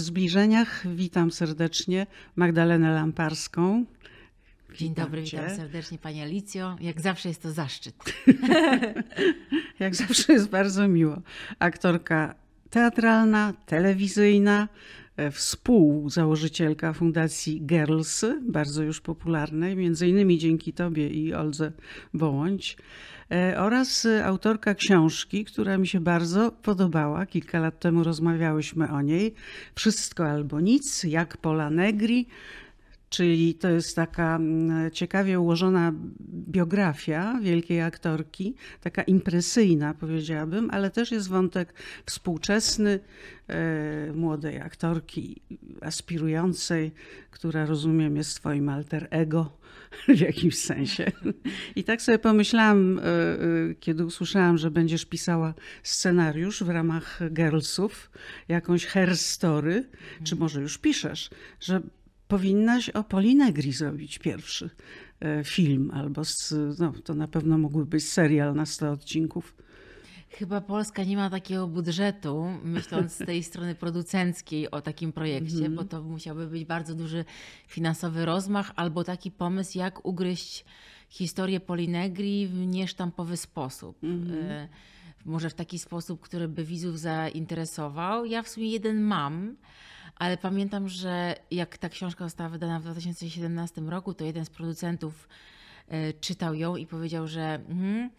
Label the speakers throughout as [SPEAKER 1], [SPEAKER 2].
[SPEAKER 1] W zbliżeniach witam serdecznie Magdalenę Lamparską.
[SPEAKER 2] Dzień dobry, witam serdecznie Pani Alicjo. Jak zawsze jest to zaszczyt.
[SPEAKER 1] Jak zawsze jest bardzo miło. Aktorka teatralna, telewizyjna, współzałożycielka Fundacji Girls, bardzo już popularnej, między innymi dzięki Tobie i Oldze Bołądź, e, oraz autorka książki, która mi się bardzo podobała. Kilka lat temu rozmawiałyśmy o niej. Wszystko albo nic, jak Pola Negri czyli to jest taka mm, ciekawie ułożona biografia wielkiej aktorki, taka impresyjna powiedziałabym, ale też jest wątek współczesny e, młodej aktorki aspirującej, która rozumiem jest twoim alter ego w jakimś sensie. I tak sobie pomyślałam, e, e, kiedy usłyszałam, że będziesz pisała scenariusz w ramach Girlsów, jakąś hair story, czy może już piszesz, że powinnaś o Polinegri zrobić pierwszy e, film, albo z, no, to na pewno mógłby być serial na 100 odcinków.
[SPEAKER 2] Chyba Polska nie ma takiego budżetu, myśląc z tej strony producenckiej o takim projekcie, mm -hmm. bo to musiałby być bardzo duży finansowy rozmach albo taki pomysł, jak ugryźć historię Polinegri w niesztampowy sposób. Mm -hmm. Może w taki sposób, który by widzów zainteresował. Ja w sumie jeden mam ale pamiętam, że jak ta książka została wydana w 2017 roku, to jeden z producentów e, czytał ją i powiedział, że mm,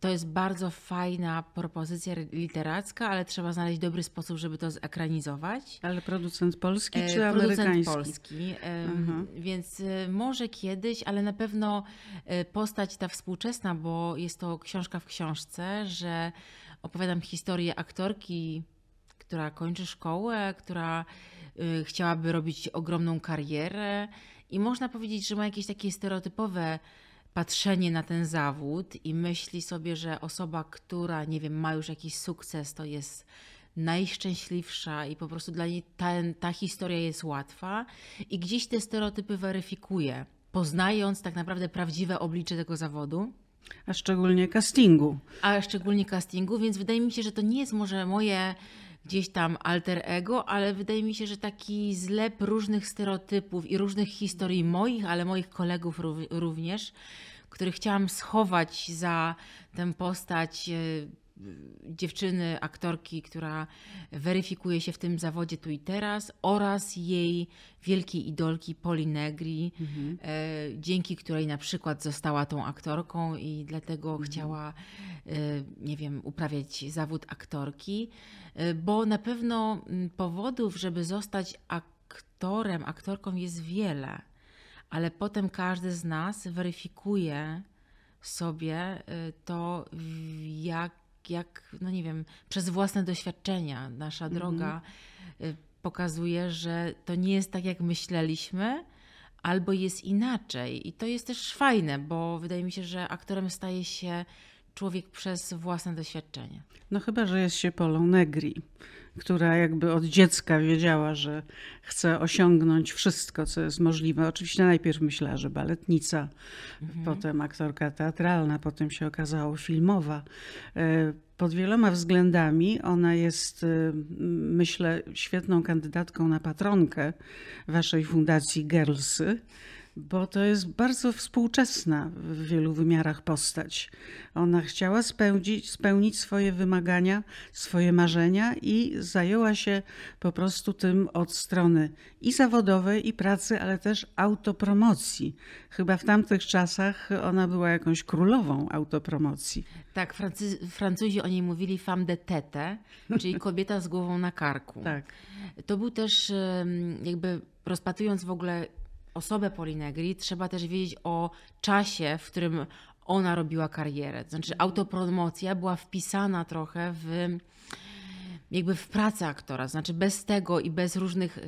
[SPEAKER 2] to jest bardzo fajna propozycja literacka, ale trzeba znaleźć dobry sposób, żeby to zekranizować.
[SPEAKER 1] Ale producent polski czy
[SPEAKER 2] e,
[SPEAKER 1] amerykański?
[SPEAKER 2] Producent polski, więc e, może kiedyś, ale na pewno postać ta współczesna, bo jest to książka w książce, że opowiadam historię aktorki, która kończy szkołę, która chciałaby robić ogromną karierę i można powiedzieć, że ma jakieś takie stereotypowe patrzenie na ten zawód i myśli sobie, że osoba, która, nie wiem, ma już jakiś sukces, to jest najszczęśliwsza i po prostu dla niej ta, ta historia jest łatwa i gdzieś te stereotypy weryfikuje, poznając tak naprawdę prawdziwe oblicze tego zawodu.
[SPEAKER 1] A szczególnie castingu.
[SPEAKER 2] A szczególnie castingu, więc wydaje mi się, że to nie jest może moje gdzieś tam alter ego, ale wydaje mi się, że taki zlep różnych stereotypów i różnych historii moich, ale moich kolegów również, których chciałam schować za tę postać e, dziewczyny, aktorki, która weryfikuje się w tym zawodzie tu i teraz, oraz jej wielkiej idolki Poli Negri, mhm. e, dzięki której na przykład została tą aktorką i dlatego mhm. chciała, e, nie wiem, uprawiać zawód aktorki, e, bo na pewno powodów, żeby zostać aktorem, aktorką jest wiele, ale potem każdy z nas weryfikuje sobie to, jak jak, no nie wiem, przez własne doświadczenia nasza mhm. droga y, pokazuje, że to nie jest tak, jak myśleliśmy, albo jest inaczej. I to jest też fajne, bo wydaje mi się, że aktorem staje się człowiek przez własne doświadczenie.
[SPEAKER 1] No chyba, że jest się Polą Negri która jakby od dziecka wiedziała, że chce osiągnąć wszystko, co jest możliwe. Oczywiście najpierw myślała, że baletnica, mhm. potem aktorka teatralna, potem się okazało filmowa. E, pod wieloma względami ona jest, e, myślę, świetną kandydatką na patronkę waszej fundacji Girlsy bo to jest bardzo współczesna w wielu wymiarach postać. Ona chciała spełnić, spełnić swoje wymagania, swoje marzenia i zajęła się po prostu tym od strony i zawodowej, i pracy, ale też autopromocji. Chyba w tamtych czasach ona była jakąś królową autopromocji.
[SPEAKER 2] Tak, Francy, Francuzi o niej mówili femme de tête, czyli kobieta z głową na karku.
[SPEAKER 1] Tak.
[SPEAKER 2] To był też jakby rozpatrując w ogóle osobę Polinegri, trzeba też wiedzieć o czasie, w którym ona robiła karierę. Znaczy autopromocja była wpisana trochę w jakby w pracę aktora, znaczy bez tego i bez różnych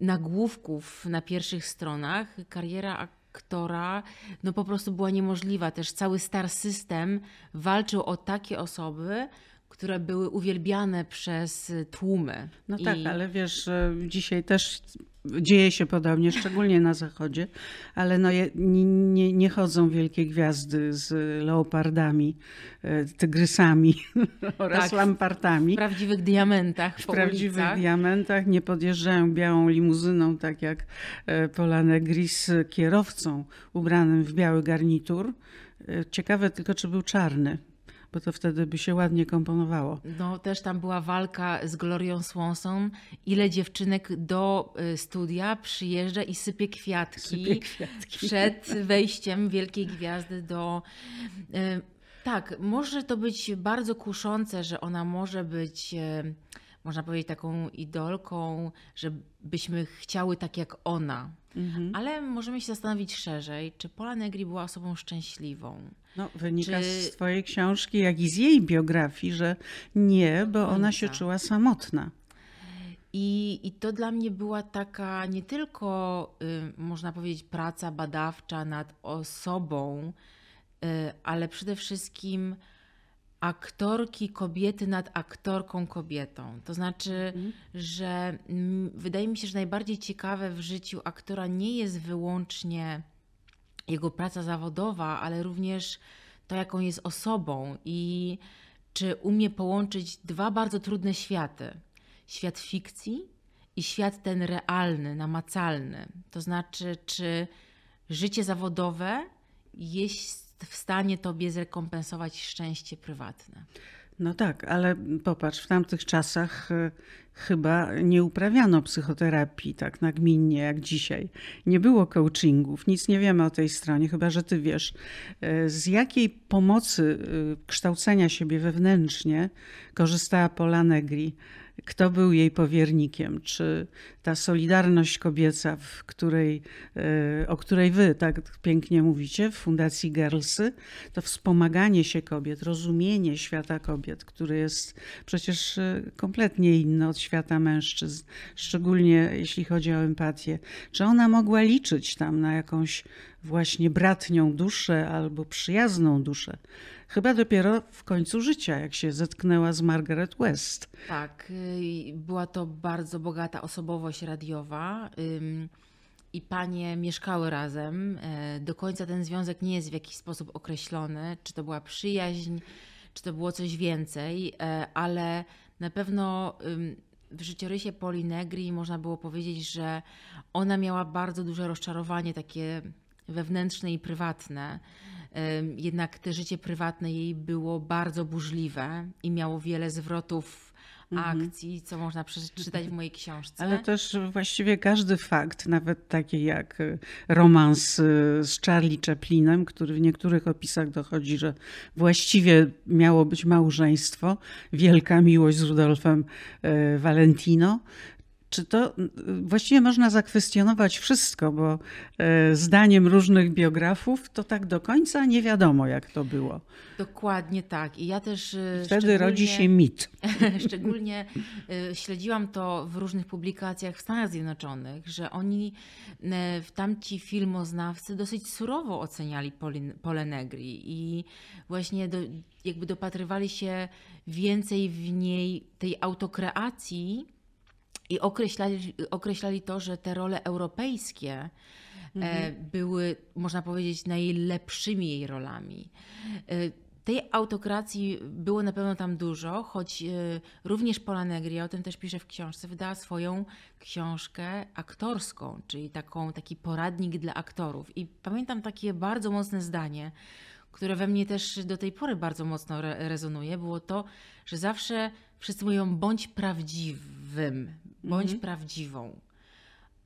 [SPEAKER 2] nagłówków na pierwszych stronach kariera aktora no po prostu była niemożliwa. Też cały star system walczył o takie osoby, które były uwielbiane przez tłumy.
[SPEAKER 1] No I... tak, ale wiesz, dzisiaj też dzieje się podobnie, szczególnie na zachodzie, ale no nie, nie, nie chodzą wielkie gwiazdy z leopardami, e, tygrysami oraz tak, lampartami.
[SPEAKER 2] W prawdziwych diamentach.
[SPEAKER 1] W prawdziwych ulicach. diamentach nie podjeżdżają białą limuzyną, tak jak e, Polane Gris kierowcą ubranym w biały garnitur. E, ciekawe tylko, czy był czarny bo to wtedy by się ładnie komponowało.
[SPEAKER 2] No też tam była walka z Glorią Swanson. Ile dziewczynek do y, studia przyjeżdża i sypie kwiatki,
[SPEAKER 1] sypie kwiatki.
[SPEAKER 2] przed wejściem wielkiej gwiazdy do... Y, tak, może to być bardzo kuszące, że ona może być y, można powiedzieć, taką idolką, żebyśmy chciały tak jak ona. Mhm. Ale możemy się zastanowić szerzej, czy Pola Negri była osobą szczęśliwą.
[SPEAKER 1] No, wynika czy... z twojej książki, jak i z jej biografii, że nie, bo ona się czuła samotna.
[SPEAKER 2] I, I to dla mnie była taka nie tylko, y, można powiedzieć, praca badawcza nad osobą, y, ale przede wszystkim aktorki kobiety nad aktorką kobietą. To znaczy, mhm. że wydaje mi się, że najbardziej ciekawe w życiu aktora nie jest wyłącznie jego praca zawodowa, ale również to, jaką jest osobą i czy umie połączyć dwa bardzo trudne światy: świat fikcji i świat ten realny, namacalny. To znaczy, czy życie zawodowe jest w stanie tobie zrekompensować szczęście prywatne.
[SPEAKER 1] No tak, ale popatrz, w tamtych czasach e, chyba nie uprawiano psychoterapii tak nagminnie jak dzisiaj. Nie było coachingów, nic nie wiemy o tej stronie, chyba że ty wiesz. E, z jakiej pomocy e, kształcenia siebie wewnętrznie korzystała Pola Negri? Kto był jej powiernikiem, czy ta solidarność kobieca, w której, e, o której wy tak pięknie mówicie w Fundacji Girlsy, to wspomaganie się kobiet, rozumienie świata kobiet, który jest przecież e, kompletnie inny od świata mężczyzn, szczególnie jeśli chodzi o empatię. Czy ona mogła liczyć tam na jakąś właśnie bratnią duszę albo przyjazną duszę? Chyba dopiero w końcu życia, jak się zetknęła z Margaret West.
[SPEAKER 2] Tak, y, była to bardzo bogata osobowość radiowa i panie mieszkały razem. E, do końca ten związek nie jest w jakiś sposób określony, czy to była przyjaźń, czy to było coś więcej, e, ale na pewno w życiorysie Poli Negri można było powiedzieć, że ona miała bardzo duże rozczarowanie takie wewnętrzne i prywatne jednak te życie prywatne jej było bardzo burzliwe i miało wiele zwrotów mhm. akcji, co można przeczytać w mojej książce.
[SPEAKER 1] Ale też właściwie każdy fakt, nawet taki jak e, romans e, z Charlie Chaplinem, który w niektórych opisach dochodzi, że właściwie miało być małżeństwo, wielka miłość z Rudolfem e, Valentino, czy to właściwie można zakwestionować wszystko, bo e, zdaniem różnych biografów to tak do końca nie wiadomo, jak to było.
[SPEAKER 2] Dokładnie tak. I ja też.
[SPEAKER 1] E, wtedy rodzi się mit.
[SPEAKER 2] szczególnie e, śledziłam to w różnych publikacjach w Stanach Zjednoczonych, że oni, w tamci filmoznawcy, dosyć surowo oceniali Pole Negri i właśnie do, jakby dopatrywali się więcej w niej tej autokreacji i określali, określali to, że te role europejskie e, mhm. były, można powiedzieć, najlepszymi jej rolami. E, tej autokracji było na pewno tam dużo, choć e, również Pola Negri, o tym też piszę w książce, wydała swoją książkę aktorską, czyli taką, taki poradnik dla aktorów. I pamiętam takie bardzo mocne zdanie, które we mnie też do tej pory bardzo mocno re rezonuje, było to, że zawsze wszyscy mówią bądź prawdziwym, bądź mhm. prawdziwą.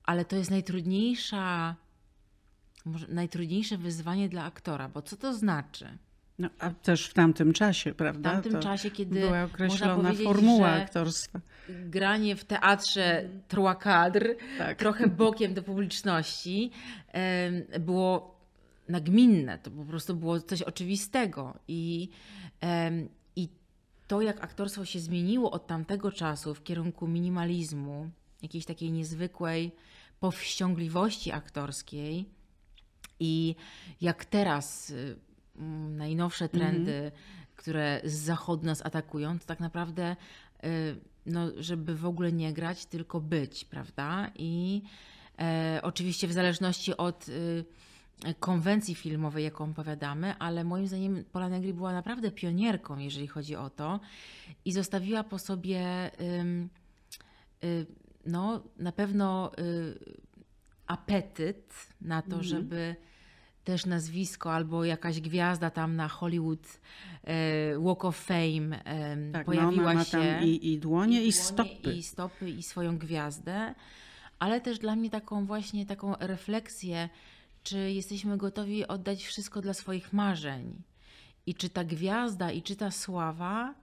[SPEAKER 2] Ale to jest najtrudniejsza, może najtrudniejsze wyzwanie dla aktora, bo co to znaczy?
[SPEAKER 1] No, a też w tamtym czasie, prawda?
[SPEAKER 2] W tamtym to czasie, kiedy
[SPEAKER 1] była określona formuła aktorstwa.
[SPEAKER 2] Granie w teatrze trois cadre, tak. trochę bokiem do publiczności, było nagminne. To po prostu było coś oczywistego. I to, jak aktorstwo się zmieniło od tamtego czasu w kierunku minimalizmu, jakiejś takiej niezwykłej powściągliwości aktorskiej i jak teraz y, najnowsze trendy mm -hmm. które z zachodu nas atakują, to tak naprawdę, y, no, żeby w ogóle nie grać, tylko być, prawda? I e, oczywiście w zależności od y, konwencji filmowej, jaką opowiadamy, ale moim zdaniem Pola Negri była naprawdę pionierką, jeżeli chodzi o to i zostawiła po sobie y, no, na pewno apetyt na to, mm. żeby też nazwisko albo jakaś gwiazda tam na Hollywood e, Walk of Fame tak, pojawiła
[SPEAKER 1] no,
[SPEAKER 2] się.
[SPEAKER 1] I, I dłonie, i, i stopy.
[SPEAKER 2] I stopy, i swoją gwiazdę. Ale też dla mnie taką właśnie taką refleksję, czy jesteśmy gotowi oddać wszystko dla swoich marzeń. I czy ta gwiazda, i czy ta sława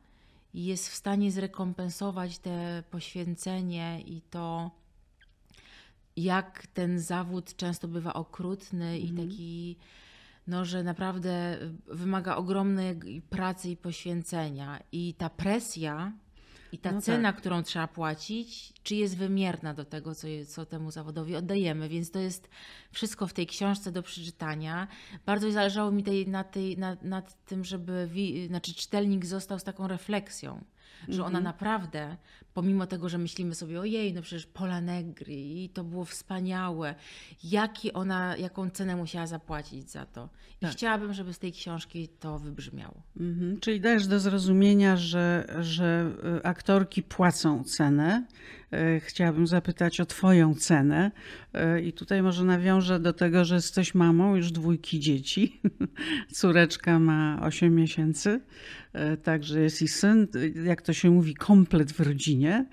[SPEAKER 2] jest w stanie zrekompensować te poświęcenie i to jak ten zawód często bywa okrutny i mhm. taki, no, że naprawdę wymaga ogromnej pracy i poświęcenia. I ta presja i ta no cena, tak. którą trzeba płacić, czy jest wymierna do tego, co, co temu zawodowi oddajemy. Więc to jest wszystko w tej książce do przeczytania. Bardzo zależało mi tej, na tej, na, nad tym, żeby wi, znaczy czytelnik został z taką refleksją że ona mhm. naprawdę, pomimo tego, że myślimy sobie, ojej, no przecież Pola Negri i to było wspaniałe, jaki ona, jaką cenę musiała zapłacić za to. I tak. chciałabym, żeby z tej książki to wybrzmiało.
[SPEAKER 1] Mhm. Czyli dajesz do zrozumienia, że, że y, aktorki płacą cenę. Y, chciałabym zapytać o Twoją cenę. Y, I tutaj może nawiążę do tego, że jesteś mamą już dwójki dzieci. Córeczka ma 8 miesięcy. E, także jest i syn, jak to się mówi, komplet w rodzinie.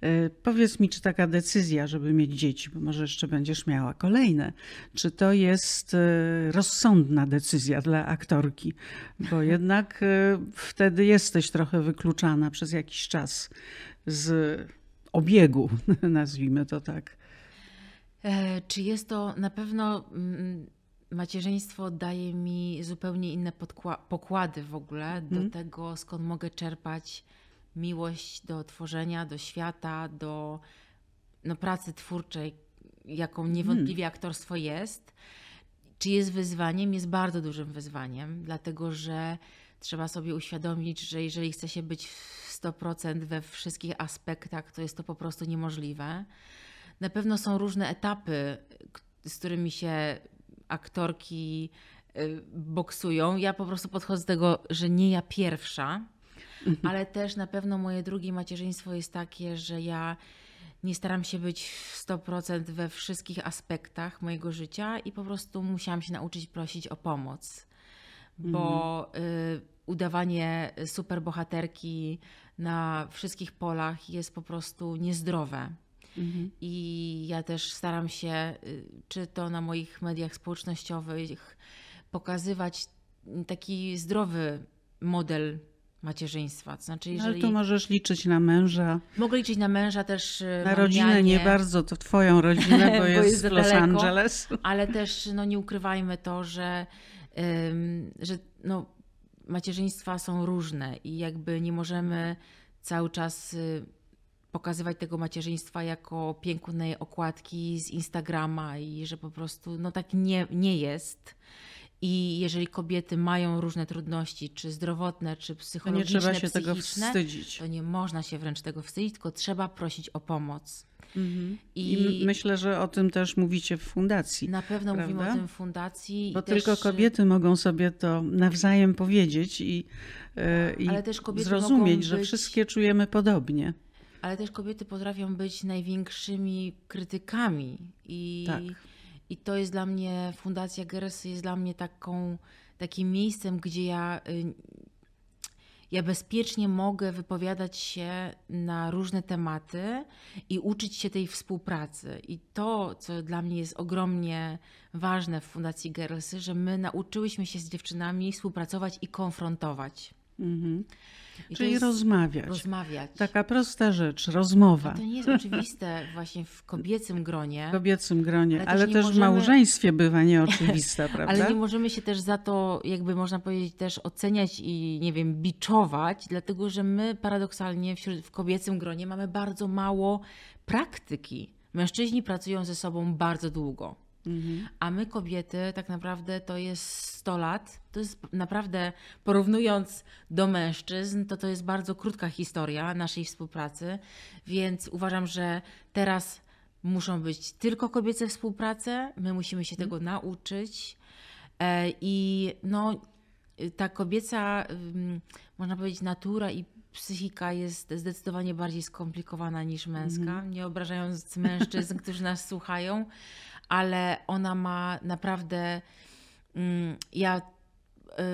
[SPEAKER 1] E, powiedz mi, czy taka decyzja, żeby mieć dzieci, bo może jeszcze będziesz miała kolejne, czy to jest e, rozsądna decyzja dla aktorki? Bo jednak wtedy jesteś trochę wykluczana przez jakiś czas z obiegu, nazwijmy to tak.
[SPEAKER 2] Czy jest to na pewno mm, macierzyństwo daje mi zupełnie inne pokłady w ogóle do hmm. tego, skąd mogę czerpać miłość do tworzenia, do świata, do no, pracy twórczej, jaką niewątpliwie hmm. aktorstwo jest. Czy jest wyzwaniem? Jest bardzo dużym wyzwaniem, dlatego że trzeba sobie uświadomić, że jeżeli chce się być w 100% we wszystkich aspektach, to jest to po prostu niemożliwe. Na pewno są różne etapy, z którymi się aktorki y, boksują. Ja po prostu podchodzę do tego, że nie ja pierwsza, mhm. ale też na pewno moje drugie macierzyństwo jest takie, że ja nie staram się być w 100% we wszystkich aspektach mojego życia i po prostu musiałam się nauczyć prosić o pomoc, bo mhm. y, udawanie superbohaterki na wszystkich polach jest po prostu niezdrowe. Mhm. I ja też staram się, y, czy to na moich mediach społecznościowych, pokazywać taki zdrowy model macierzyństwa. To znaczy, jeżeli...
[SPEAKER 1] Ale to możesz liczyć na męża.
[SPEAKER 2] Mogę liczyć na męża też.
[SPEAKER 1] Y, na rodzinę nie bardzo, to twoją rodzinę, bo, bo jest, jest w Los daleko, Angeles.
[SPEAKER 2] Ale też no, nie ukrywajmy to, że, ym, że no, macierzyństwa są różne i jakby nie możemy cały czas y, pokazywać tego macierzyństwa jako pięknej okładki z Instagrama i że po prostu no tak nie, nie jest. I jeżeli kobiety mają różne trudności, czy zdrowotne, czy psychologiczne, to nie trzeba się tego wstydzić. To nie można się wręcz tego wstydzić, tylko trzeba prosić o pomoc.
[SPEAKER 1] Mhm. I, I, myślę, że o tym też mówicie w fundacji.
[SPEAKER 2] Na pewno prawda? mówimy o tym w fundacji.
[SPEAKER 1] Bo tylko kobiety mogą sobie to nawzajem powiedzieć i, yy, i zrozumieć, że być... wszystkie czujemy podobnie
[SPEAKER 2] ale też kobiety potrafią być największymi krytykami. I, tak. i to jest dla mnie, Fundacja Gersy jest dla mnie taką, takim miejscem, gdzie ja, y, ja bezpiecznie mogę wypowiadać się na różne tematy i uczyć się tej współpracy. I to, co dla mnie jest ogromnie ważne w Fundacji Gersy, że my nauczyłyśmy się z dziewczynami współpracować i konfrontować. Mhm.
[SPEAKER 1] Czyli rozmawiać.
[SPEAKER 2] Rozmawiać.
[SPEAKER 1] Taka prosta rzecz, rozmowa.
[SPEAKER 2] To nie jest oczywiste właśnie w kobiecym gronie.
[SPEAKER 1] W kobiecym gronie, ale, ale też, też możemy... w małżeństwie bywa nieoczywiste, prawda?
[SPEAKER 2] Ale nie możemy się też za to, jakby można powiedzieć, też oceniać i, nie wiem, biczować, dlatego że my paradoksalnie wśród, w kobiecym gronie mamy bardzo mało praktyki. Mężczyźni pracują ze sobą bardzo długo. A my kobiety tak naprawdę to jest 100 lat. To jest naprawdę, porównując do mężczyzn, to to jest bardzo krótka historia naszej współpracy, więc uważam, że teraz muszą być tylko kobiece współprace, my musimy się tego nauczyć. E, i no ta kobieca, można powiedzieć, natura i psychika jest zdecydowanie bardziej skomplikowana niż męska. Nie obrażając mężczyzn, którzy nas słuchają, ale ona ma naprawdę. ym, Ja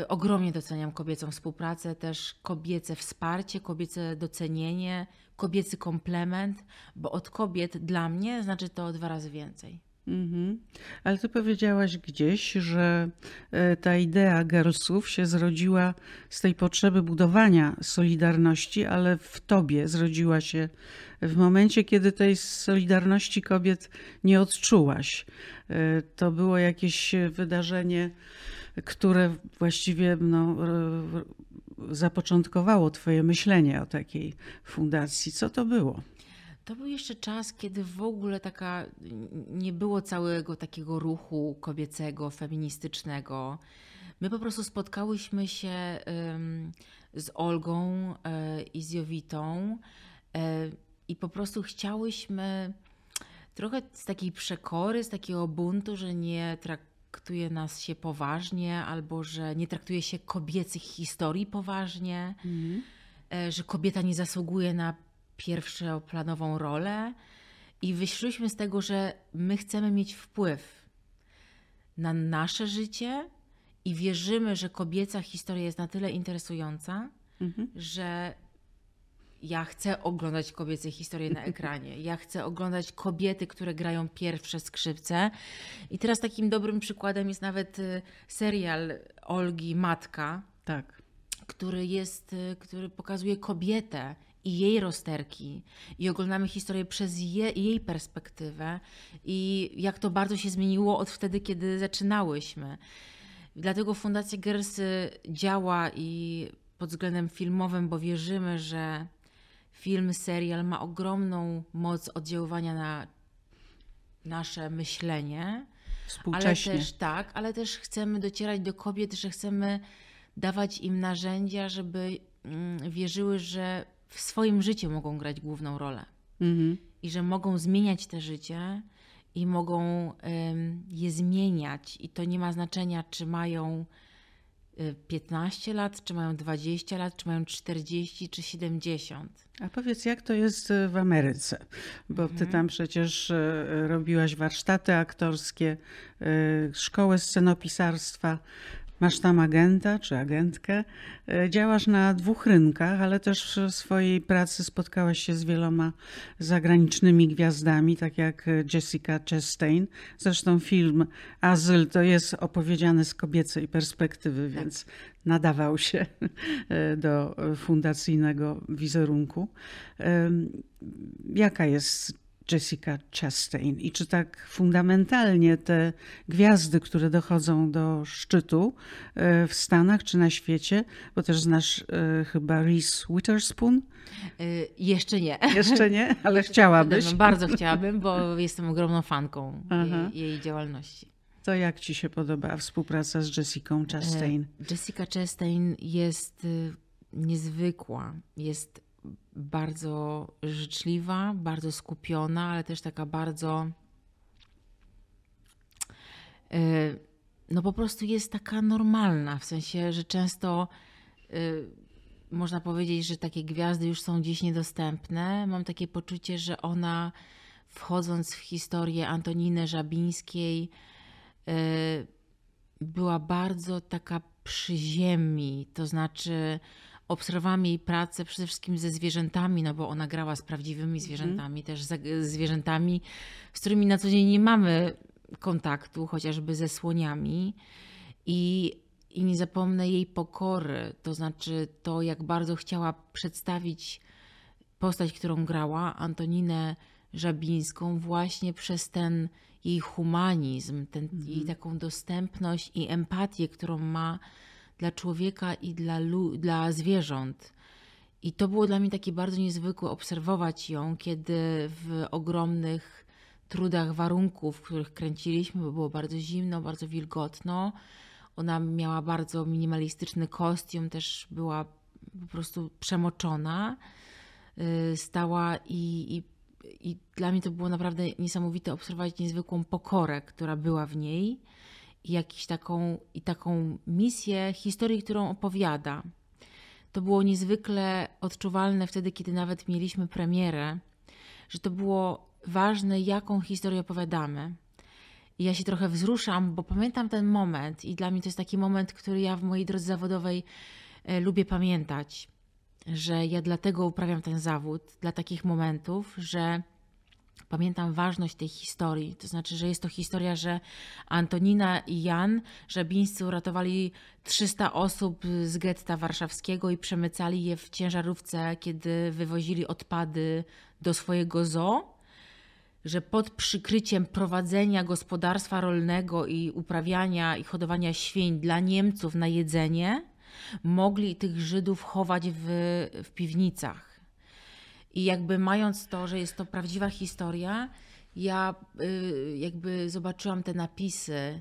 [SPEAKER 2] y, ogromnie doceniam kobiecą współpracę, też kobiece wsparcie, kobiece docenienie, kobiecy komplement, bo od kobiet dla mnie znaczy to dwa razy więcej.
[SPEAKER 1] Mhm. Ale ty powiedziałaś gdzieś, że e, ta idea girlsów się zrodziła z tej potrzeby budowania solidarności, ale w tobie zrodziła się w momencie, kiedy tej solidarności kobiet nie odczułaś. E, To było jakieś wydarzenie, które właściwie no, zapoczątkowało twoje myślenie o takiej fundacji. Co to było?
[SPEAKER 2] To był jeszcze czas, kiedy w ogóle taka nie było całego takiego ruchu kobiecego, feministycznego. My po prostu spotkałyśmy się z Olgą e, i z Jowitą e, i po prostu chciałyśmy trochę z takiej przekory, z takiego buntu, że nie traktuje nas się poważnie albo że nie traktuje się kobiecych historii poważnie, e, że kobieta nie zasługuje na pierwszoplanową rolę i wyszłyśmy z tego, że my chcemy mieć wpływ na nasze życie i wierzymy, że kobieca historia jest na tyle interesująca, że ja chcę oglądać kobiece historie na ekranie. Ja chcę oglądać kobiety, które grają pierwsze skrzypce. I teraz takim dobrym przykładem jest nawet y, serial Olgi Matka,
[SPEAKER 1] Tak.
[SPEAKER 2] który jest, y, który pokazuje kobietę i jej rozterki i oglądamy historię przez je, jej perspektywę i jak to bardzo się zmieniło od wtedy, kiedy zaczynałyśmy. Dlatego Fundacja Girls y, działa i pod względem filmowym, bo wierzymy, że film, serial ma ogromną moc oddziaływania na nasze myślenie. Ale
[SPEAKER 1] Współcześnie.
[SPEAKER 2] też tak, ale też chcemy docierać do kobiet, że chcemy dawać im narzędzia, żeby mm, wierzyły, że w swoim życiu mogą grać główną rolę
[SPEAKER 1] Mhm.
[SPEAKER 2] i że mogą zmieniać te życie i mogą je zmieniać. I to nie ma znaczenia, czy mają y, 15 lat, czy mają 20 lat, czy mają 40, czy 70.
[SPEAKER 1] A powiedz, jak to jest e, w Ameryce? Bo ty tam przecież e, robiłaś warsztaty aktorskie, szkołę scenopisarstwa. Masz tam agenta czy agentkę. E, Działasz na dwóch rynkach, ale też w swojej pracy spotkałaś się z wieloma zagranicznymi gwiazdami, tak jak Jessica Chastain. Zresztą film Azyl to jest opowiedziany z kobiecej perspektywy, więc nadawał się e, do fundacyjnego wizerunku. Jaka jest Jessica Chastain i czy tak fundamentalnie te gwiazdy, które dochodzą do szczytu e, w Stanach czy na świecie, bo też znasz e, chyba Reese Witherspoon?
[SPEAKER 2] Y, jeszcze nie.
[SPEAKER 1] Jeszcze nie, ale chciałabyś.
[SPEAKER 2] Bardzo chciałabym, bo jestem ogromną fanką
[SPEAKER 1] Aha.
[SPEAKER 2] jej, działalności.
[SPEAKER 1] To jak ci się podoba współpraca z Jessicą Chastain?
[SPEAKER 2] Jessica Chastain jest y, niezwykła. Jest bardzo życzliwa, bardzo skupiona, ale też taka bardzo. y, No po prostu jest taka normalna, w sensie, że często y, można powiedzieć, że takie gwiazdy już są gdzieś niedostępne. Mam takie poczucie, że ona wchodząc w historię Antoniny Żabińskiej, y, była bardzo taka przy ziemi, to znaczy obserwowałam jej pracę przede wszystkim ze zwierzętami, no bo ona grała z prawdziwymi zwierzętami, też z zwierzętami, z którymi na co dzień nie mamy kontaktu, chociażby ze słoniami. I, I nie zapomnę jej pokory, to znaczy to, jak bardzo chciała przedstawić postać, którą grała, Antoninę Żabińską, właśnie przez ten jej humanizm, ten, jej taką dostępność i empatię, którą ma dla człowieka i dla, dla zwierząt. I to było dla mnie takie bardzo niezwykłe obserwować ją, kiedy w ogromnych trudach warunków, w których kręciliśmy, bo było bardzo zimno, bardzo wilgotno. Ona miała bardzo minimalistyczny kostium, też była po prostu przemoczona. Y, stała i, i, i dla mnie to było naprawdę niesamowite obserwować niezwykłą pokorę, która była w niej i taką, i taką misję historii, którą opowiada. To było niezwykle odczuwalne wtedy, kiedy nawet mieliśmy premierę, że to było ważne, jaką historię opowiadamy. I ja się trochę wzruszam, bo pamiętam ten moment, i dla mnie to jest taki moment, który ja w mojej drodze zawodowej e, lubię pamiętać, że ja dlatego uprawiam ten zawód, dla takich momentów, że pamiętam ważność tej historii. To znaczy, że jest to historia, że Antonina i Jan Żabińscy uratowali 300 osób z getta warszawskiego i przemycali je w ciężarówce, kiedy wywozili odpady do swojego zoo. Że pod przykryciem prowadzenia gospodarstwa rolnego i uprawiania i hodowania świń dla Niemców na jedzenie, mogli tych Żydów chować w, w piwnicach i jakby mając to, że jest to prawdziwa historia, ja y, jakby zobaczyłam te napisy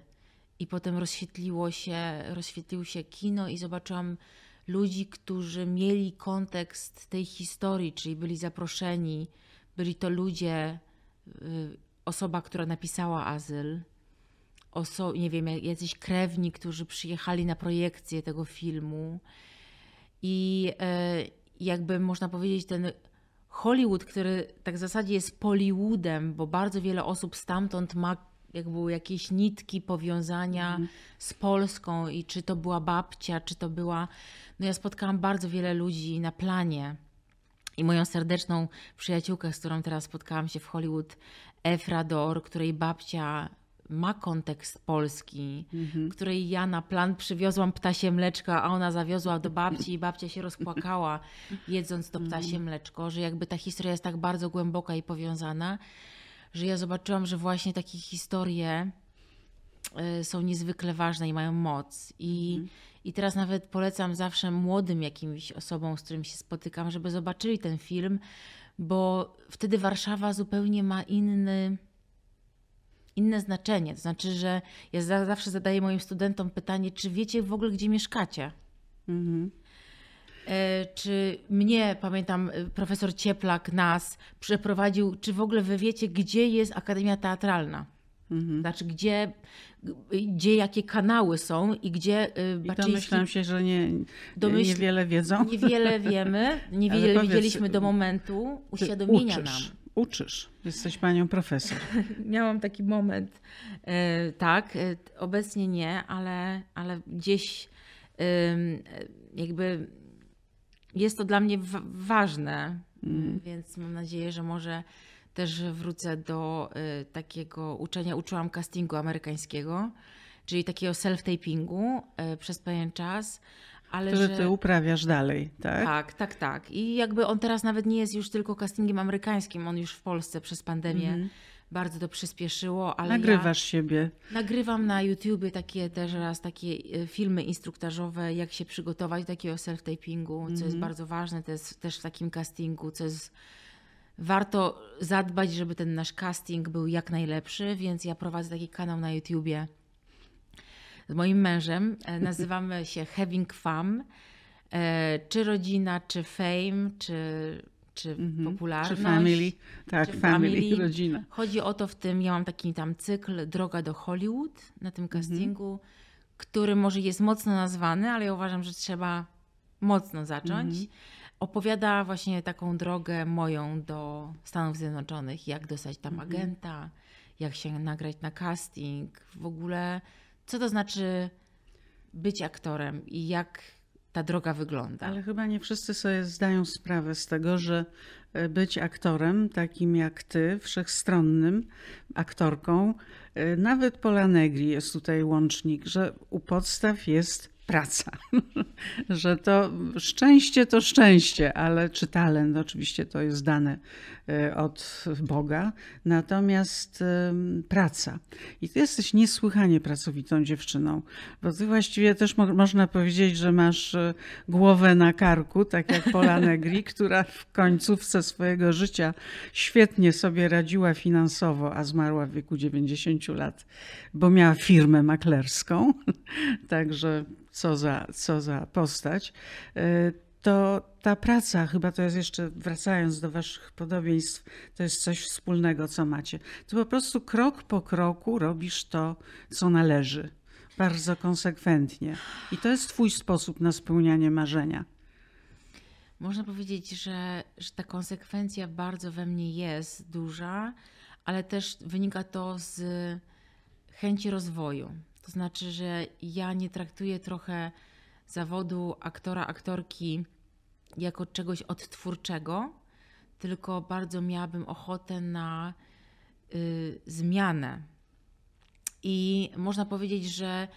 [SPEAKER 2] i potem rozświetliło się, rozświetlił się kino i zobaczyłam ludzi, którzy mieli kontekst tej historii, czyli byli zaproszeni, byli to ludzie, y, osoba, która napisała azyl, oso- nie wiem, jacyś krewni, którzy przyjechali na projekcję tego filmu. I y, jakby można powiedzieć ten Hollywood, który tak w zasadzie jest Pollywoodem, bo bardzo wiele osób stamtąd ma jakby jakieś nitki powiązania mm. z Polską i czy to była babcia, czy to była... No ja spotkałam bardzo wiele ludzi na planie i moją serdeczną przyjaciółkę, z którą teraz spotkałam się w Hollywood, Efrador, której babcia ma kontekst polski, mhm. której ja na plan przywiozłam ptasie mleczko, a ona zawiozła do babci i babcia się rozpłakała jedząc to ptasie mhm. mleczko, że jakby ta historia jest tak bardzo głęboka i powiązana, że ja zobaczyłam, że właśnie takie historie y, są niezwykle ważne i mają moc. I, mhm. I teraz nawet polecam zawsze młodym jakimś osobom, z którymi się spotykam, żeby zobaczyli ten film, bo wtedy Warszawa zupełnie ma inny inne znaczenie. To znaczy, że ja zawsze zadaję moim studentom pytanie, czy wiecie w ogóle, gdzie mieszkacie? Mhm. E, czy mnie, pamiętam, e, profesor Cieplak nas przeprowadził, czy w ogóle wy wiecie, gdzie jest Akademia Teatralna? Mhm. Znaczy, gdzie, gdzie jakie kanały są i gdzie
[SPEAKER 1] e, I Domyślam się, że nie, domyśl... niewiele wiedzą.
[SPEAKER 2] Niewiele wiemy, niewiele widzieliśmy do momentu uświadomienia nam
[SPEAKER 1] uczysz. Jesteś panią profesor.
[SPEAKER 2] Miałam taki moment. E, tak, e, obecnie nie, ale, ale gdzieś jakby jest to dla mnie ważne, mm. więc mam nadzieję, że może też wrócę do e, takiego uczenia. Uczyłam castingu amerykańskiego, czyli takiego self-tapingu przez pewien czas
[SPEAKER 1] ale Który że... ty uprawiasz dalej, tak?
[SPEAKER 2] Tak, tak, tak. I jakby on teraz nawet nie jest już tylko castingiem amerykańskim, on już w Polsce przez pandemię mm. bardzo to przyspieszyło. Ale
[SPEAKER 1] Nagrywasz ja siebie.
[SPEAKER 2] Nagrywam na YouTubie takie też raz takie e, filmy instruktażowe, jak się przygotować do takiego self-tapingu, co jest mhm. bardzo ważne to jest też w takim castingu, co jest warto zadbać, żeby ten nasz casting był jak najlepszy, więc ja prowadzę taki kanał na YouTubie z moim mężem. E, nazywamy się Having Fun. E, czy rodzina, czy fame, czy, czy mm-hmm. popularność.
[SPEAKER 1] Czy family. Tak, czy family, family, rodzina.
[SPEAKER 2] Chodzi o to w tym, ja mam taki tam cykl Droga do Hollywood na tym mhm. castingu, który może jest mocno nazwany, ale ja uważam, że trzeba mocno zacząć. Mm-hmm. Opowiada właśnie taką drogę moją do Stanów Zjednoczonych, jak dostać tam mhm. agenta, jak się nagrać na casting, w ogóle co to znaczy być aktorem i jak ta droga wygląda.
[SPEAKER 1] Ale chyba nie wszyscy sobie zdają sprawę z tego, że e, być aktorem, takim jak ty, wszechstronnym aktorką, e, nawet Pola Negri jest tutaj łącznik, że u podstaw jest praca. że to szczęście to szczęście, ale czy talent, oczywiście to jest dane od Boga, natomiast praca. I ty jesteś niesłychanie pracowitą dziewczyną, bo ty właściwie też mo można powiedzieć, że masz e, głowę na karku, tak jak Pola Negri, która w końcówce swojego życia świetnie sobie radziła finansowo, a zmarła w wieku 90 lat, bo miała firmę maklerską. Także co za, co za postać. To ta praca, chyba to jest jeszcze, wracając do Waszych podobieństw, to jest coś wspólnego, co macie. Ty po prostu krok po kroku robisz to, co należy. Bardzo konsekwentnie. I to jest Twój sposób na spełnianie marzenia.
[SPEAKER 2] Można powiedzieć, że, że ta konsekwencja bardzo we mnie jest duża, ale też wynika to z chęci rozwoju. To znaczy, że ja nie traktuję trochę zawodu aktora, aktorki jako czegoś odtwórczego, tylko bardzo miałabym ochotę na y, zmianę. I można powiedzieć, że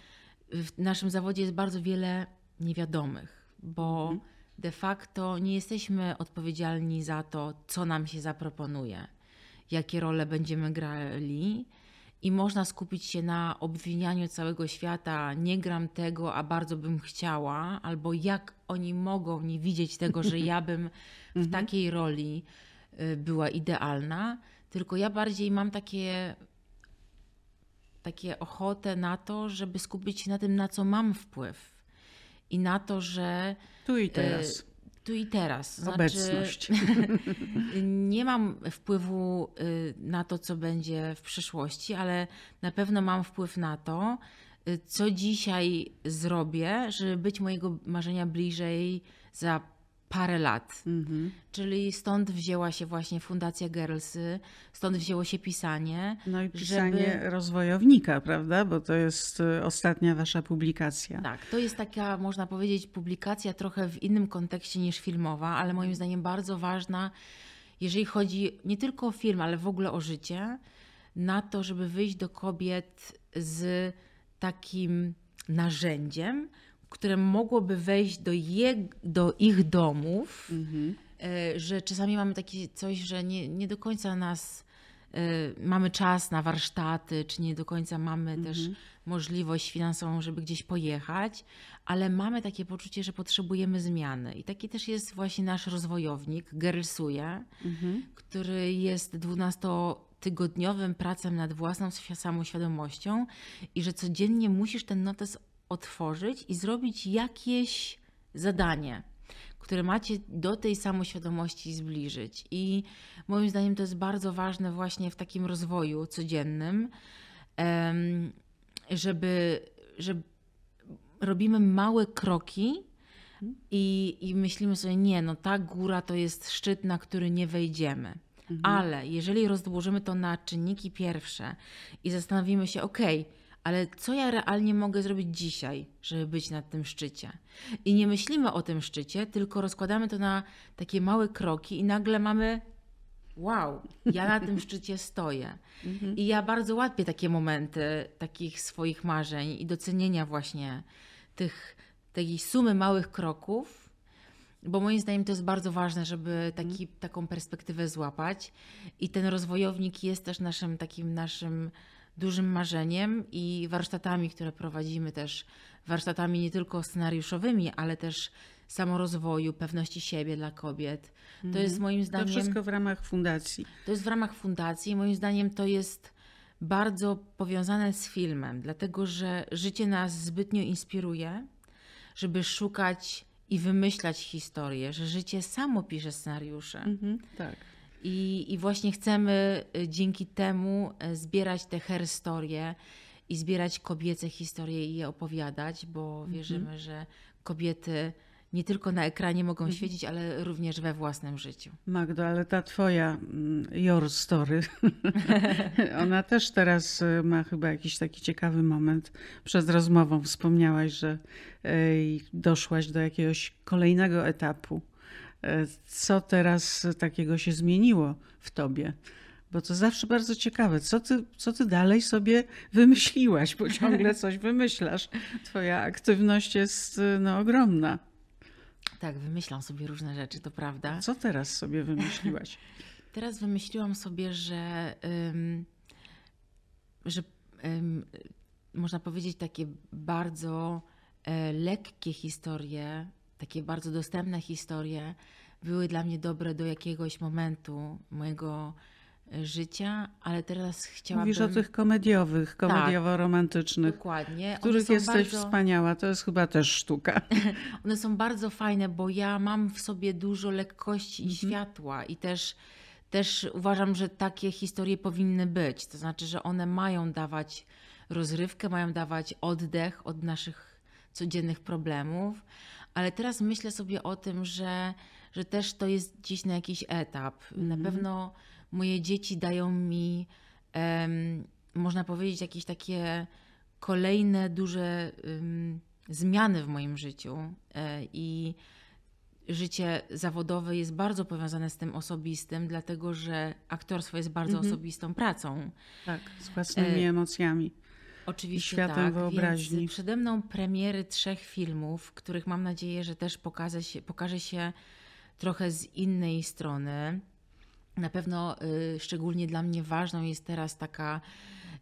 [SPEAKER 2] w naszym zawodzie jest bardzo wiele niewiadomych, bo mhm. de facto nie jesteśmy odpowiedzialni za to, co nam się zaproponuje, jakie role będziemy grali i można skupić się na obwinianiu całego świata, nie gram tego, a bardzo bym chciała, albo jak oni mogą nie widzieć tego, że ja bym w mhm. takiej roli y, była idealna, tylko ja bardziej mam takie takie ochotę na to, żeby skupić się na tym, na co mam wpływ. I na to, że.
[SPEAKER 1] Tu i teraz
[SPEAKER 2] tu i teraz.
[SPEAKER 1] Znaczy, Obecność.
[SPEAKER 2] nie mam wpływu y, na to, co będzie w przyszłości, ale na pewno mam wpływ na to, y, co dzisiaj zrobię, żeby być mojego marzenia bliżej za parę lat. Mhm. Czyli stąd wzięła się właśnie Fundacja Girlsy, stąd wzięło się pisanie.
[SPEAKER 1] No i pisanie żeby... rozwojownika, prawda? Bo to jest y, ostatnia wasza publikacja.
[SPEAKER 2] Tak, to jest taka, można powiedzieć, publikacja trochę w innym kontekście niż filmowa, ale moim zdaniem bardzo ważna, jeżeli chodzi nie tylko o film, ale w ogóle o życie, na to, żeby wyjść do kobiet z takim narzędziem, które mogłoby wejść do, je, do ich domów, mhm. E, że czasami mamy takie coś, że nie, nie do końca nas e, mamy czas na warsztaty, czy nie do końca mamy mhm. też możliwość finansową, żeby gdzieś pojechać, ale mamy takie poczucie, że potrzebujemy zmiany. I taki też jest właśnie nasz rozwojownik, Gerlsuje, mhm. który jest 12 tygodniowym pracą nad własną samoświadomością i że codziennie musisz ten notes otworzyć i zrobić jakieś zadanie, które macie do tej samoświadomości zbliżyć. I moim zdaniem to jest bardzo ważne właśnie w takim rozwoju codziennym, żeby, żeby robimy małe kroki i, i myślimy sobie, nie, no ta góra to jest szczyt, na który nie wejdziemy. Mhm. Ale jeżeli rozłożymy to na czynniki pierwsze i zastanowimy się, okej, okay, ale co ja realnie mogę zrobić dzisiaj, żeby być na tym szczycie? I nie myślimy o tym szczycie, tylko rozkładamy to na takie małe kroki i nagle mamy wow, ja na tym szczycie stoję. Mhm. I ja bardzo łapię takie momenty takich swoich marzeń i docenienia właśnie tych, tej sumy małych kroków, bo moim zdaniem to jest bardzo ważne, żeby taki, taką perspektywę złapać. I ten rozwojownik jest też naszym takim naszym dużym marzeniem i warsztatami, które prowadzimy też, warsztatami nie tylko scenariuszowymi, ale też samorozwoju, pewności siebie dla kobiet. To mhm. jest moim zdaniem.
[SPEAKER 1] To wszystko w ramach fundacji.
[SPEAKER 2] To jest w ramach fundacji. Moim zdaniem to jest bardzo powiązane z filmem, dlatego że życie nas zbytnio inspiruje, żeby szukać i wymyślać historię, że życie samo pisze scenariusze. Mhm,
[SPEAKER 1] tak.
[SPEAKER 2] I, I właśnie chcemy y, dzięki temu y, zbierać te herstorie i zbierać kobiece historie i je opowiadać, bo mhm. wierzymy, że kobiety nie tylko na ekranie mogą mhm. świecić, ale również we własnym życiu.
[SPEAKER 1] Magdo, ale ta twoja mm, your story, ona też teraz y, ma chyba jakiś taki ciekawy moment. Przed rozmową wspomniałaś, że doszłaś do jakiegoś kolejnego etapu co teraz takiego się zmieniło w tobie. Bo to zawsze bardzo ciekawe, co ty, co ty dalej sobie wymyśliłaś, bo ciągle coś wymyślasz. Twoja aktywność jest no, ogromna.
[SPEAKER 2] Tak, wymyślam sobie różne rzeczy, to prawda.
[SPEAKER 1] Co teraz sobie wymyśliłaś?
[SPEAKER 2] teraz wymyśliłam sobie, że, ym, że ym, można powiedzieć takie bardzo e, lekkie historie, takie bardzo dostępne historie były dla mnie dobre do jakiegoś momentu mojego e, życia, ale teraz chciałabym...
[SPEAKER 1] Mówisz o tych komediowych, komediowo-romantycznych,
[SPEAKER 2] Dokładnie.
[SPEAKER 1] w których jesteś
[SPEAKER 2] bardzo-
[SPEAKER 1] wspaniała. To jest chyba też sztuka.
[SPEAKER 2] One są bardzo fajne, bo ja mam w sobie dużo lekkości i światła i też, też uważam, że takie historie powinny być. To znaczy, że one mają dawać rozrywkę, mają dawać oddech od naszych codziennych problemów, ale teraz myślę sobie o tym, że, że też to jest gdzieś na jakiś etap. Na pewno moje dzieci dają mi, em, można powiedzieć, jakieś takie kolejne duże em, zmiany w moim życiu e, i życie zawodowe jest bardzo powiązane z tym osobistym, dlatego że aktorstwo jest bardzo osobistą pracą.
[SPEAKER 1] Tak, z własnymi emocjami.
[SPEAKER 2] Oczywiście
[SPEAKER 1] światem
[SPEAKER 2] tak,
[SPEAKER 1] wyobraźni.
[SPEAKER 2] Więc przede mną premiery trzech filmów, których mam nadzieję, że też pokaże się, pokaże się trochę z innej strony. Na pewno y, szczególnie dla mnie ważną jest teraz taka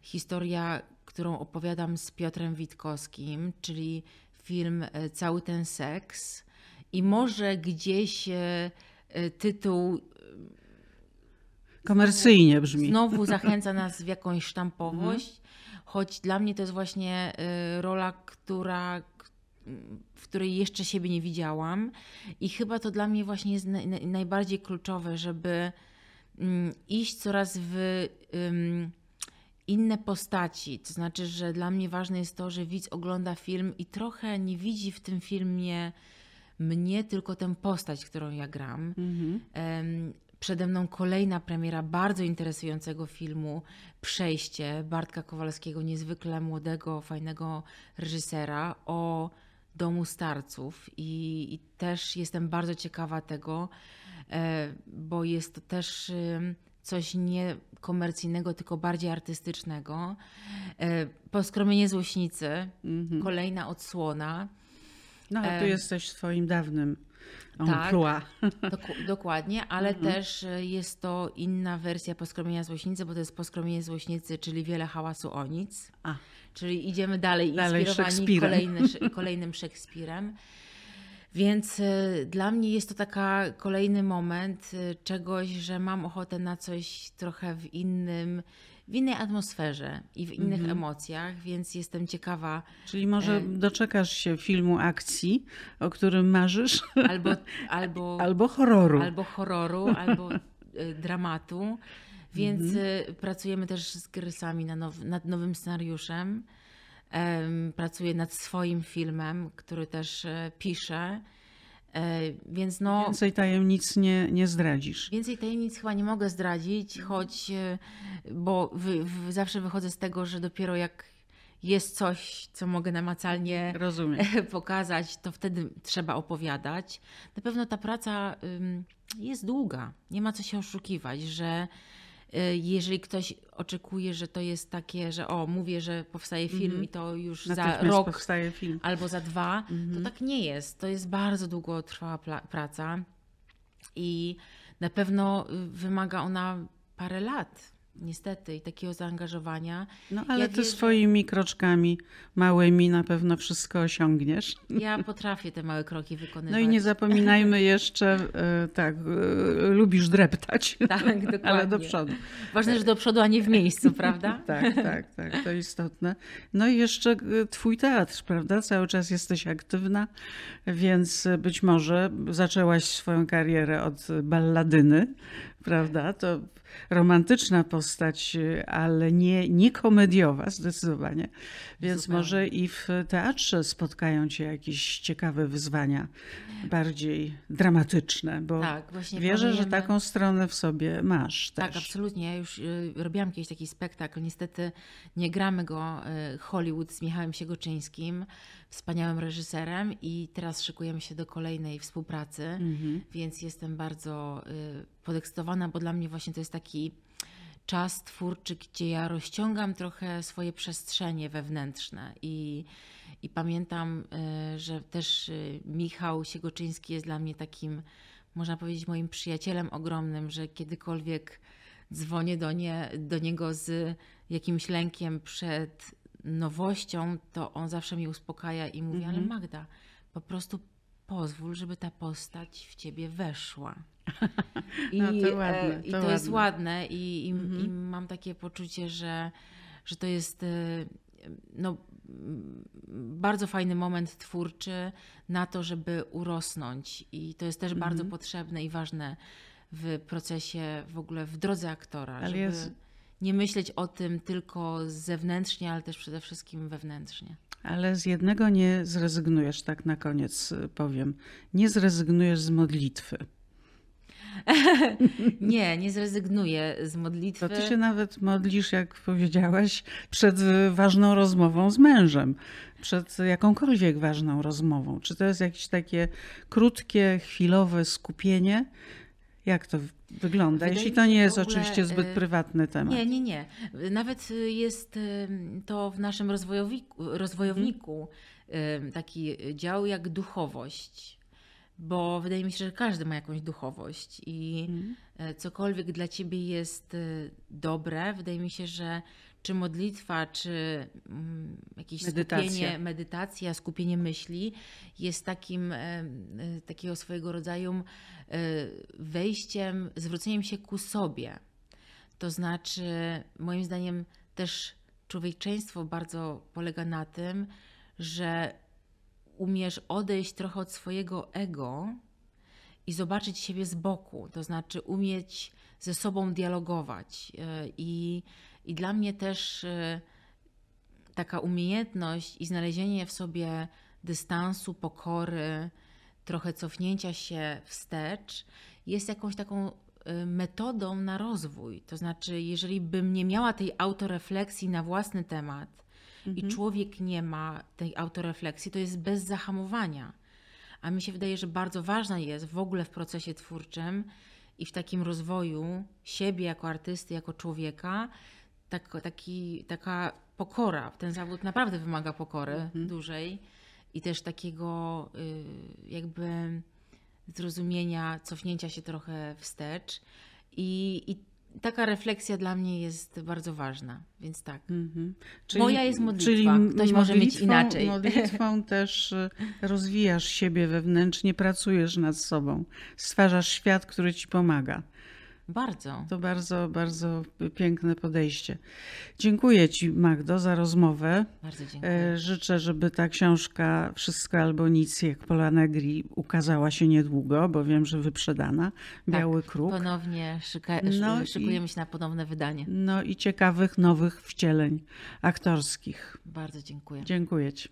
[SPEAKER 2] historia, którą opowiadam z Piotrem Witkowskim, czyli film y, Cały ten seks. I może gdzieś y, y, tytuł
[SPEAKER 1] Komercyjnie brzmi.
[SPEAKER 2] znowu zachęca nas w jakąś sztampowość, choć dla mnie to jest właśnie y, rola, która, w której jeszcze siebie nie widziałam i chyba to dla mnie właśnie jest naj, naj- najbardziej kluczowe, żeby mm, iść coraz w inne postaci. To znaczy, że dla mnie ważne jest to, że widz ogląda film i trochę nie widzi w tym filmie mnie, tylko tę postać, którą ja gram. Em, Przede mną kolejna premiera bardzo interesującego filmu Przejście Bartka Kowalskiego, niezwykle młodego, fajnego reżysera o domu starców. I, i też jestem bardzo ciekawa tego, e, bo jest to też ym, coś nie komercyjnego, tylko bardziej artystycznego. E, Poskromienie złośnicy, kolejna odsłona.
[SPEAKER 1] No, ale tu jesteś w swoim dawnym
[SPEAKER 2] Tak.
[SPEAKER 1] emploi.
[SPEAKER 2] Doku- dokładnie, ale też e, jest to inna wersja poskromienia złośnicy, bo to jest poskromienie złośnicy, czyli wiele hałasu o nic.
[SPEAKER 1] A.
[SPEAKER 2] Czyli idziemy dalej,
[SPEAKER 1] Dalej
[SPEAKER 2] inspirowani kolejny, kolejnym Szekspirem. Więc e, dla mnie jest to taka kolejny moment e, czegoś, że mam ochotę na coś trochę w innym, w innej atmosferze i w innych
[SPEAKER 1] Mhm.
[SPEAKER 2] emocjach, więc jestem ciekawa
[SPEAKER 1] Czyli może doczekasz się filmu akcji, o którym marzysz,
[SPEAKER 2] albo, albo
[SPEAKER 1] albo horroru.
[SPEAKER 2] albo horroru, albo y, dramatu. Więc y, pracujemy też z Grysami na now, nad nowym scenariuszem. Em, pracuję nad swoim filmem, który też e, piszę. E, więc no,
[SPEAKER 1] Więcej tajemnic nie, nie zdradzisz.
[SPEAKER 2] Więcej tajemnic chyba nie mogę zdradzić, choć, e, bo wy, wy, zawsze wychodzę z tego, że dopiero jak jest coś, co mogę namacalnie
[SPEAKER 1] Rozumiem.
[SPEAKER 2] pokazać, to wtedy trzeba opowiadać. Na pewno ta praca jest długa. Nie ma co się oszukiwać, że jeżeli ktoś oczekuje, że to jest takie, że o, mówię, że powstaje film i to już za rok
[SPEAKER 1] powstaje film.
[SPEAKER 2] albo za dwa, to tak nie jest. To jest bardzo długotrwała praca i na pewno y, wymaga ona parę lat. Niestety, i takiego zaangażowania.
[SPEAKER 1] No ale
[SPEAKER 2] Ja
[SPEAKER 1] ty
[SPEAKER 2] wierzę-
[SPEAKER 1] swoimi kroczkami małymi na pewno wszystko osiągniesz.
[SPEAKER 2] Ja potrafię te małe kroki wykonywać.
[SPEAKER 1] No i nie zapominajmy jeszcze, e, tak, e, lubisz dreptać,
[SPEAKER 2] Tak, dokładnie.
[SPEAKER 1] ale do przodu.
[SPEAKER 2] Ważne, że do przodu, a nie w miejscu, prawda?
[SPEAKER 1] Tak, tak, tak, to istotne. No i jeszcze e, twój teatr, prawda? Cały czas jesteś aktywna, więc być może zaczęłaś swoją karierę od balladyny, prawda? To romantyczna postać, ale nie, nie komediowa zdecydowanie. Więc
[SPEAKER 2] Zupełnie.
[SPEAKER 1] może i w teatrze spotkają cię jakieś ciekawe wyzwania, bardziej dramatyczne, bo
[SPEAKER 2] Tak, właśnie
[SPEAKER 1] wierzę, że
[SPEAKER 2] planujemy-
[SPEAKER 1] taką stronę w sobie masz
[SPEAKER 2] Tak,
[SPEAKER 1] też.
[SPEAKER 2] absolutnie. Ja już y, robiłam kiedyś taki spektakl. Niestety nie gramy go y, Hollywood z Michałem Siegoczyńskim, wspaniałym reżyserem i teraz szykujemy się do kolejnej współpracy,
[SPEAKER 1] Mhm.
[SPEAKER 2] więc jestem bardzo y, podekscytowana, bo dla mnie właśnie to jest taki czas twórczy, gdzie ja rozciągam trochę swoje przestrzenie wewnętrzne i, i pamiętam, y, że też y, Michał Siegoczyński jest dla mnie takim można powiedzieć, moim przyjacielem ogromnym, że kiedykolwiek dzwonię do, nie, do niego z jakimś lękiem przed nowością, to on zawsze mnie uspokaja i mówi, ale Magda, po prostu pozwól, żeby ta postać w ciebie weszła. I,
[SPEAKER 1] No to
[SPEAKER 2] e,
[SPEAKER 1] ładne,
[SPEAKER 2] i
[SPEAKER 1] to
[SPEAKER 2] to jest
[SPEAKER 1] ładne.
[SPEAKER 2] ładne i, i, i mam takie poczucie, że, że to jest e, no, bardzo fajny moment twórczy na to, żeby urosnąć i to jest też bardzo potrzebne i ważne w procesie, w ogóle w drodze aktora,
[SPEAKER 1] Ale
[SPEAKER 2] żeby
[SPEAKER 1] jest-
[SPEAKER 2] nie myśleć o tym tylko zewnętrznie, ale też przede wszystkim wewnętrznie.
[SPEAKER 1] Ale z jednego nie zrezygnujesz, tak na koniec y, powiem. Nie zrezygnujesz z modlitwy.
[SPEAKER 2] Nie, nie zrezygnuję z modlitwy.
[SPEAKER 1] To ty się nawet modlisz, jak powiedziałaś, przed y, ważną rozmową z mężem, przed jakąkolwiek ważną rozmową. Czy to jest jakieś takie krótkie, chwilowe skupienie? Jak to wygląda?
[SPEAKER 2] Wydaje
[SPEAKER 1] Jeśli to nie jest
[SPEAKER 2] ogóle,
[SPEAKER 1] oczywiście zbyt
[SPEAKER 2] y,
[SPEAKER 1] prywatny temat.
[SPEAKER 2] Nie, nie, nie. Nawet jest y, to w naszym rozwojowiku, rozwojowniku y, taki dział jak duchowość, bo wydaje mi się, że każdy ma jakąś duchowość i y, cokolwiek dla ciebie jest dobre, wydaje mi się, że czy modlitwa, czy mm, jakieś
[SPEAKER 1] Medytacja.
[SPEAKER 2] skupienie, medytacja, skupienie myśli jest takim, e, takiego swojego rodzaju e, wejściem, zwróceniem się ku sobie. To znaczy, moim zdaniem, też człowieczeństwo bardzo polega na tym, że umiesz odejść trochę od swojego ego i zobaczyć siebie z boku, to znaczy umieć ze sobą dialogować. E, I, i dla mnie też e, taka umiejętność i znalezienie w sobie dystansu, pokory, trochę cofnięcia się wstecz jest jakąś taką y, metodą na rozwój. To znaczy, jeżeli bym nie miała tej autorefleksji na własny temat i człowiek nie ma tej autorefleksji, to jest bez zahamowania. A mi się wydaje, że bardzo ważna jest w ogóle w procesie twórczym i w takim rozwoju siebie jako artysty, jako człowieka, tak, taki, taka pokora. Ten zawód naprawdę wymaga pokory dużej i też takiego y, jakby zrozumienia, cofnięcia się trochę wstecz. I, I taka refleksja dla mnie jest bardzo ważna, więc tak.
[SPEAKER 1] Mhm.
[SPEAKER 2] Moja jest modlitwa. Ktoś może mieć inaczej.
[SPEAKER 1] Modlitwą też y, rozwijasz siebie wewnętrznie, pracujesz nad sobą, stwarzasz świat, który ci pomaga.
[SPEAKER 2] Bardzo.
[SPEAKER 1] To bardzo, bardzo piękne podejście. Dziękuję Ci, Magdo, za rozmowę.
[SPEAKER 2] Bardzo dziękuję.
[SPEAKER 1] E, Życzę, żeby ta książka Wszystko albo nic, jak Pola Negri, ukazała się niedługo, bo wiem, że wyprzedana. Biały kruk.
[SPEAKER 2] Ponownie szyka,
[SPEAKER 1] No i-
[SPEAKER 2] szykujemy się na ponowne wydanie.
[SPEAKER 1] No i ciekawych, nowych wcieleń aktorskich.
[SPEAKER 2] Bardzo dziękuję.
[SPEAKER 1] Dziękuję Ci.